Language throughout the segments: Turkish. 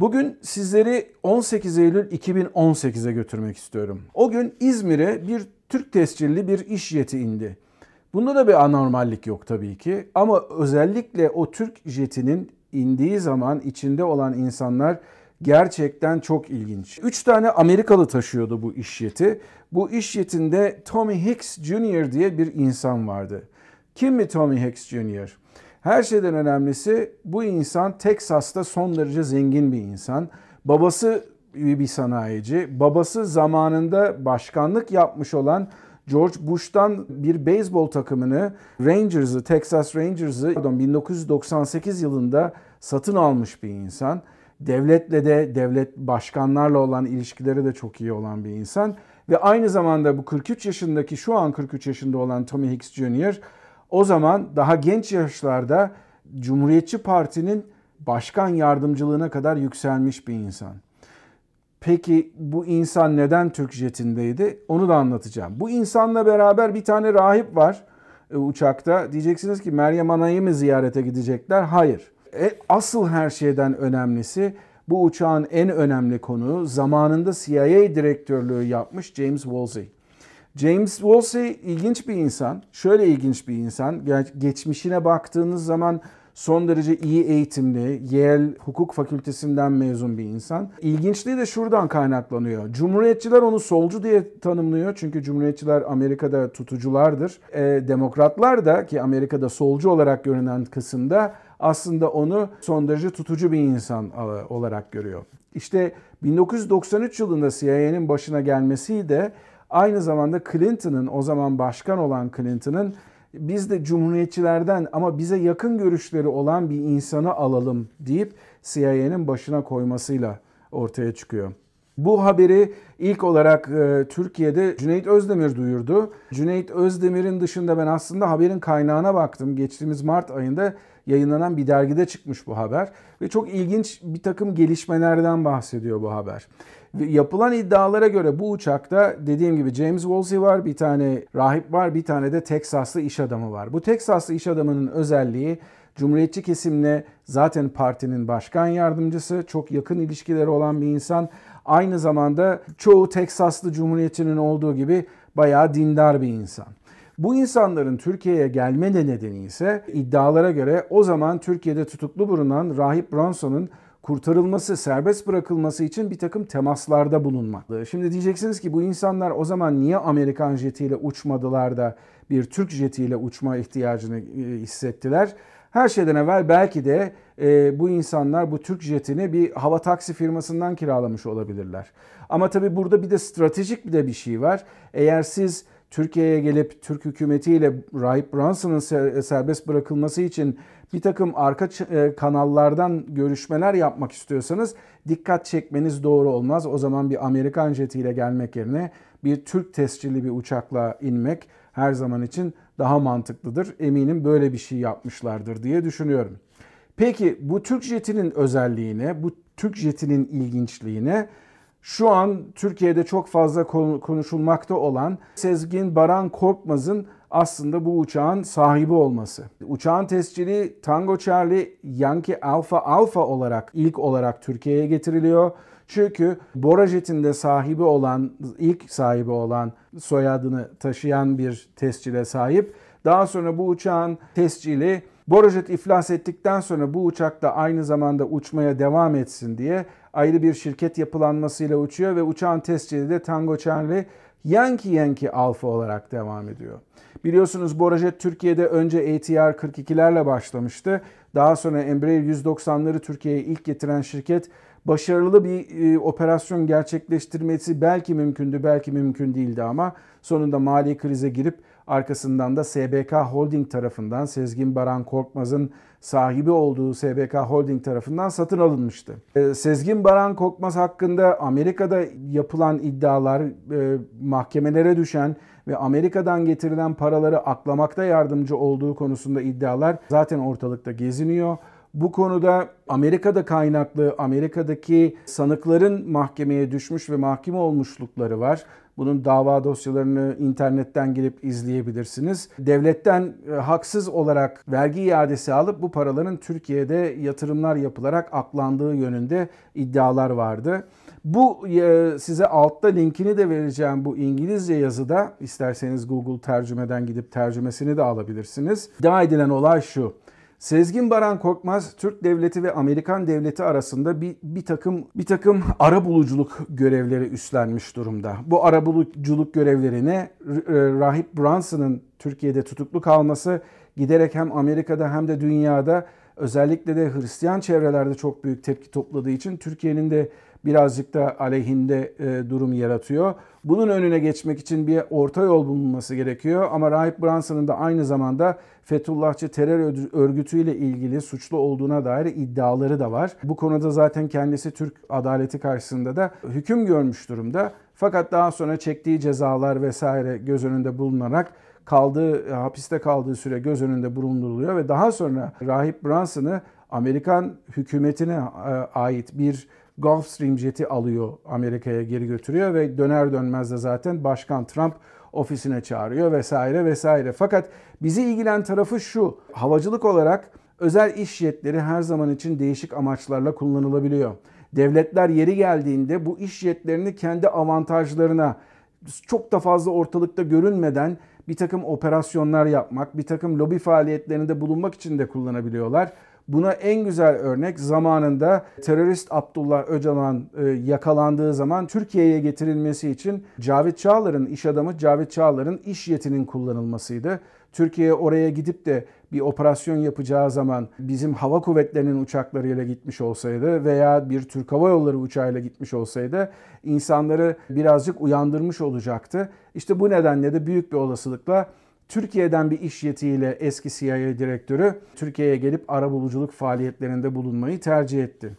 Bugün sizleri 18 Eylül 2018'e götürmek istiyorum. O gün İzmir'e bir Türk tescilli bir iş jeti indi. Bunda da bir anormallik yok tabii ki ama özellikle o Türk jetinin indiği zaman içinde olan insanlar gerçekten çok ilginç. Üç tane Amerikalı taşıyordu bu iş jeti. Bu iş jetinde Tommy Hicks Jr. diye bir insan vardı. Kim mi Tommy Hicks Jr.? Her şeyden önemlisi bu insan Teksas'ta son derece zengin bir insan. Babası bir sanayici. Babası zamanında başkanlık yapmış olan George Bush'tan bir beyzbol takımını Rangers'ı, Texas Rangers'ı 1998 yılında satın almış bir insan. Devletle de, devlet başkanlarla olan ilişkileri de çok iyi olan bir insan. Ve aynı zamanda bu 43 yaşındaki, şu an 43 yaşında olan Tommy Hicks Jr. o zaman daha genç yaşlarda Cumhuriyetçi Parti'nin başkan yardımcılığına kadar yükselmiş bir insan. Peki bu insan neden Türk jetindeydi? Onu da anlatacağım. Bu insanla beraber bir tane rahip var e, uçakta. Diyeceksiniz ki Meryem Ana'yı mı ziyarete gidecekler? Hayır. E, asıl her şeyden önemlisi bu uçağın en önemli konuğu zamanında CIA direktörlüğü yapmış James Woolsey. James Woolsey ilginç bir insan. Şöyle ilginç bir insan. Geçmişine baktığınız zaman son derece iyi eğitimli, Yale Hukuk Fakültesinden mezun bir insan. İlginçliği de şuradan kaynaklanıyor. Cumhuriyetçiler onu solcu diye tanımlıyor. Çünkü Cumhuriyetçiler Amerika'da tutuculardır. E, demokratlar da ki Amerika'da solcu olarak görünen kısımda aslında onu son derece tutucu bir insan e, olarak görüyor. İşte 1993 yılında CIA'nin başına gelmesi de aynı zamanda Clinton'ın o zaman başkan olan Clinton'ın biz de cumhuriyetçilerden ama bize yakın görüşleri olan bir insanı alalım deyip CIA'nin başına koymasıyla ortaya çıkıyor. Bu haberi ilk olarak e, Türkiye'de Cüneyt Özdemir duyurdu. Cüneyt Özdemir'in dışında ben aslında haberin kaynağına baktım. Geçtiğimiz Mart ayında yayınlanan bir dergide çıkmış bu haber. Ve çok ilginç bir takım gelişmelerden bahsediyor bu haber. Yapılan iddialara göre bu uçakta dediğim gibi James Woolsey var, bir tane rahip var, bir tane de Teksaslı iş adamı var. Bu Teksaslı iş adamının özelliği Cumhuriyetçi kesimle zaten partinin başkan yardımcısı, çok yakın ilişkileri olan bir insan. Aynı zamanda çoğu Teksaslı Cumhuriyetçinin olduğu gibi bayağı dindar bir insan. Bu insanların Türkiye'ye gelme nedeni ise iddialara göre o zaman Türkiye'de tutuklu bulunan Rahip Bronson'un kurtarılması, serbest bırakılması için bir takım temaslarda bulunmak. Şimdi diyeceksiniz ki bu insanlar o zaman niye Amerikan jetiyle uçmadılar da bir Türk jetiyle uçma ihtiyacını e, hissettiler? Her şeyden evvel belki de e, bu insanlar bu Türk jetini bir hava taksi firmasından kiralamış olabilirler. Ama tabii burada bir de stratejik bir de bir şey var. Eğer siz Türkiye'ye gelip Türk hükümetiyle Rahip Brunson'ın serbest bırakılması için bir takım arka e, kanallardan görüşmeler yapmak istiyorsanız dikkat çekmeniz doğru olmaz. O zaman bir Amerikan jetiyle gelmek yerine bir Türk tescilli bir uçakla inmek her zaman için daha mantıklıdır. Eminim böyle bir şey yapmışlardır diye düşünüyorum. Peki bu Türk jetinin özelliğine, bu Türk jetinin ilginçliğine şu an Türkiye'de çok fazla konuşulmakta olan Sezgin Baran Korkmaz'ın aslında bu uçağın sahibi olması. Uçağın tescili Tango Charlie Yankee Alpha Alpha olarak ilk olarak Türkiye'ye getiriliyor. Çünkü Borajet'in de sahibi olan, ilk sahibi olan soyadını taşıyan bir tescile sahip. Daha sonra bu uçağın tescili Borajet iflas ettikten sonra bu uçak da aynı zamanda uçmaya devam etsin diye ayrı bir şirket yapılanmasıyla uçuyor ve uçağın tescili de Tango Charlie Yankee Yankee Alpha olarak devam ediyor. Biliyorsunuz Borajet Türkiye'de önce ATR 42'lerle başlamıştı. Daha sonra Embraer 190'ları Türkiye'ye ilk getiren şirket başarılı bir e, operasyon gerçekleştirmesi belki mümkündü, belki mümkün değildi ama sonunda mali krize girip arkasından da SBK Holding tarafından Sezgin Baran Korkmaz'ın sahibi olduğu SBK Holding tarafından satın alınmıştı. E, Sezgin Baran Korkmaz hakkında Amerika'da yapılan iddialar, e, mahkemelere düşen ve Amerika'dan getirilen paraları aklamakta yardımcı olduğu konusunda iddialar zaten ortalıkta geziniyor. Bu konuda Amerika'da kaynaklı Amerika'daki sanıkların mahkemeye düşmüş ve mahkeme olmuşlukları var. Bunun dava dosyalarını internetten girip izleyebilirsiniz. Devletten e, haksız olarak vergi iadesi alıp bu paraların Türkiye'de yatırımlar yapılarak aklandığı yönünde iddialar vardı. Bu e, size altta linkini de vereceğim bu İngilizce yazıda isterseniz Google tercümeden gidip tercümesini de alabilirsiniz. İddia edilen olay şu. Sezgin Baran Korkmaz Türk devleti ve Amerikan devleti arasında bir, bir takım bir takım ara buluculuk görevleri üstlenmiş durumda. Bu ara buluculuk görevlerine e, Rahip Branson'ın Türkiye'de tutuklu kalması giderek hem Amerika'da hem de dünyada özellikle de Hristiyan çevrelerde çok büyük tepki topladığı için Türkiye'nin de birazcık da aleyhinde e, durum yaratıyor. Bunun önüne geçmek için bir orta yol bulunması gerekiyor ama Rahip Branson'ın da aynı zamanda Fethullahçı terör örgütüyle ilgili suçlu olduğuna dair iddiaları da var. Bu konuda zaten kendisi Türk adaleti karşısında da hüküm görmüş durumda. Fakat daha sonra çektiği cezalar vesaire göz önünde bulunarak kaldığı hapiste kaldığı süre göz önünde bulunduruluyor ve daha sonra Rahip Branson'ı Amerikan hükümetine e, ait bir Gulfstream jeti alıyor Amerika'ya geri götürüyor ve döner dönmez de zaten Başkan Trump ofisine çağırıyor vesaire vesaire. Fakat bizi ilgilen tarafı şu. Havacılık olarak özel iş jetleri her zaman için değişik amaçlarla kullanılabiliyor. Devletler yeri geldiğinde bu iş jetlerini kendi avantajlarına çok da fazla ortalıkta görünmeden bir takım operasyonlar yapmak, bir takım lobi faaliyetlerinde bulunmak için de kullanabiliyorlar. Buna en güzel örnek zamanında terörist Abdullah Öcalan e, yakalandığı zaman Türkiye'ye getirilmesi için Cavit Çağlar'ın iş adamı Cavit Çağlar'ın iş yetinin kullanılmasıydı. Türkiye oraya gidip de bir operasyon yapacağı zaman bizim hava kuvvetlerinin uçaklarıyla gitmiş olsaydı veya bir Türk Hava Yolları uçağıyla gitmiş olsaydı insanları birazcık uyandırmış olacaktı. İşte bu nedenle de büyük bir olasılıkla Türkiye'den bir iş yetiyle eski CIA direktörü Türkiye'ye gelip arabuluculuk faaliyetlerinde bulunmayı tercih etti.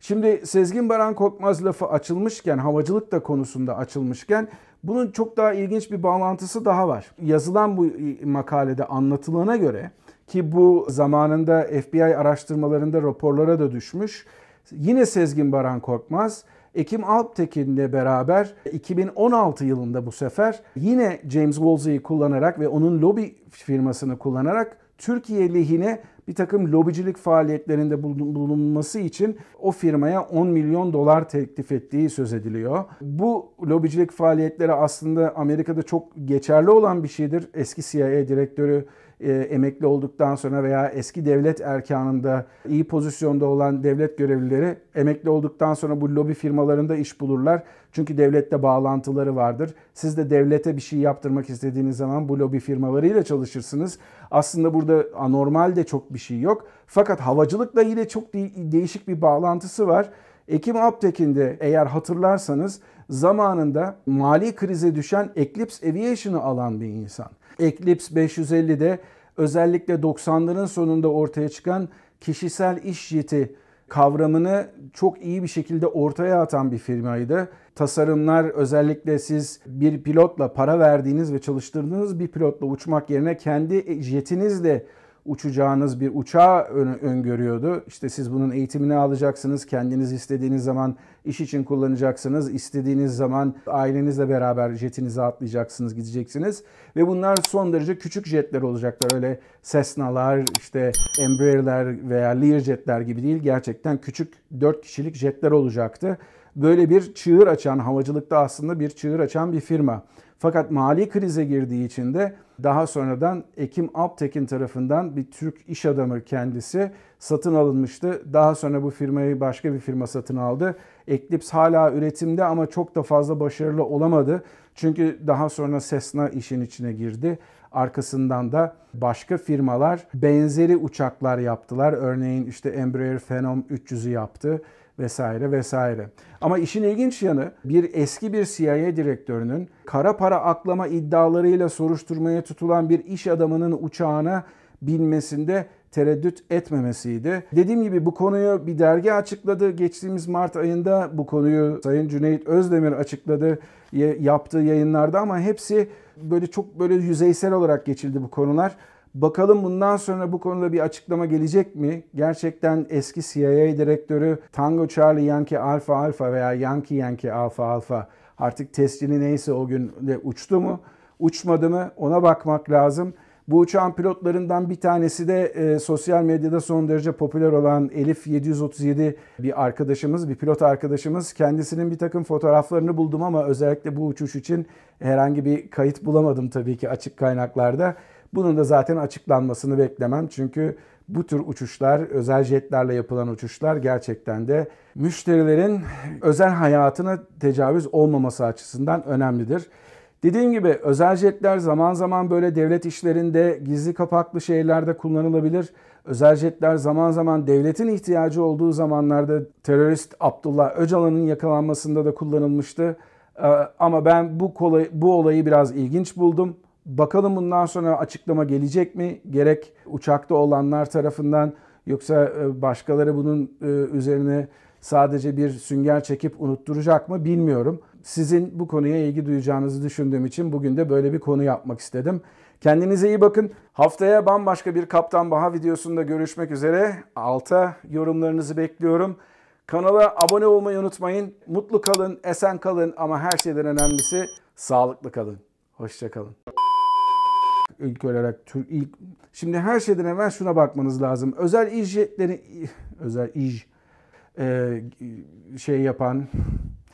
Şimdi Sezgin Baran Korkmaz lafı açılmışken, havacılık da konusunda açılmışken bunun çok daha ilginç bir bağlantısı daha var. Yazılan bu makalede anlatılana göre ki bu zamanında FBI araştırmalarında raporlara da düşmüş. Yine Sezgin Baran Korkmaz Ekim Alptekin'le beraber 2016 yılında bu sefer yine James Woolsey'i kullanarak ve onun lobi firmasını kullanarak Türkiye lehine bir takım lobicilik faaliyetlerinde bulunması için o firmaya 10 milyon dolar teklif ettiği söz ediliyor. Bu lobicilik faaliyetleri aslında Amerika'da çok geçerli olan bir şeydir. Eski CIA direktörü e, emekli olduktan sonra veya eski devlet erkanında iyi pozisyonda olan devlet görevlileri emekli olduktan sonra bu lobi firmalarında iş bulurlar. Çünkü devlette bağlantıları vardır. Siz de devlete bir şey yaptırmak istediğiniz zaman bu lobi firmalarıyla çalışırsınız. Aslında burada anormal de çok bir şey yok. Fakat havacılıkla yine çok de- değişik bir bağlantısı var. Ekim Aptekin'de eğer hatırlarsanız zamanında mali krize düşen Eclipse Aviation'ı alan bir insan. Eclipse 550'de özellikle 90'ların sonunda ortaya çıkan kişisel iş jeti kavramını çok iyi bir şekilde ortaya atan bir firmaydı. Tasarımlar özellikle siz bir pilotla para verdiğiniz ve çalıştırdığınız bir pilotla uçmak yerine kendi jetinizle uçacağınız bir uçağı öngörüyordu. İşte siz bunun eğitimini alacaksınız. Kendiniz istediğiniz zaman iş için kullanacaksınız. İstediğiniz zaman ailenizle beraber jetinize atlayacaksınız, gideceksiniz. Ve bunlar son derece küçük jetler olacaklar. Öyle Cessna'lar, işte Embraer'ler veya Learjet'ler gibi değil. Gerçekten küçük 4 kişilik jetler olacaktı. Böyle bir çığır açan, havacılıkta aslında bir çığır açan bir firma. Fakat mali krize girdiği için de daha sonradan Ekim Alptekin tarafından bir Türk iş adamı kendisi satın alınmıştı. Daha sonra bu firmayı başka bir firma satın aldı. Eclipse hala üretimde ama çok da fazla başarılı olamadı. Çünkü daha sonra Cessna işin içine girdi. Arkasından da başka firmalar benzeri uçaklar yaptılar. Örneğin işte Embraer Phenom 300'ü yaptı vesaire vesaire. Ama işin ilginç yanı bir eski bir CIA direktörünün kara para aklama iddialarıyla soruşturmaya tutulan bir iş adamının uçağına binmesinde tereddüt etmemesiydi. Dediğim gibi bu konuyu bir dergi açıkladı. Geçtiğimiz Mart ayında bu konuyu Sayın Cüneyt Özdemir açıkladı yaptığı yayınlarda ama hepsi böyle çok böyle yüzeysel olarak geçildi bu konular. Bakalım bundan sonra bu konuda bir açıklama gelecek mi? Gerçekten eski CIA direktörü Tango Charlie Yankee Alpha Alpha veya Yankee Yankee Alpha Alpha Artık testini neyse o gün de uçtu mu, uçmadı mı ona bakmak lazım. Bu uçağın pilotlarından bir tanesi de e, sosyal medyada son derece popüler olan Elif 737 bir arkadaşımız, bir pilot arkadaşımız. Kendisinin bir takım fotoğraflarını buldum ama özellikle bu uçuş için herhangi bir kayıt bulamadım tabii ki açık kaynaklarda. Bunun da zaten açıklanmasını beklemem. Çünkü bu tür uçuşlar, özel jetlerle yapılan uçuşlar gerçekten de müşterilerin özel hayatına tecavüz olmaması açısından önemlidir. Dediğim gibi özel jetler zaman zaman böyle devlet işlerinde gizli kapaklı şeylerde kullanılabilir. Özel jetler zaman zaman devletin ihtiyacı olduğu zamanlarda terörist Abdullah Öcalan'ın yakalanmasında da kullanılmıştı. Ee, ama ben bu kolay, bu olayı biraz ilginç buldum. Bakalım bundan sonra açıklama gelecek mi? Gerek uçakta olanlar tarafından yoksa e, başkaları bunun e, üzerine sadece bir sünger çekip unutturacak mı bilmiyorum. Sizin bu konuya ilgi duyacağınızı düşündüğüm için bugün de böyle bir konu yapmak istedim. Kendinize iyi bakın. Haftaya bambaşka bir Kaptan Baha videosunda görüşmek üzere. Alta yorumlarınızı bekliyorum. Kanala abone olmayı unutmayın. Mutlu kalın, esen kalın ama her şeyden önemlisi sağlıklı kalın. Hoşçakalın. İlk olarak Türk ilk şimdi her şeyden evvel şuna bakmanız lazım. Özel iş jetleri özel iş e, şey yapan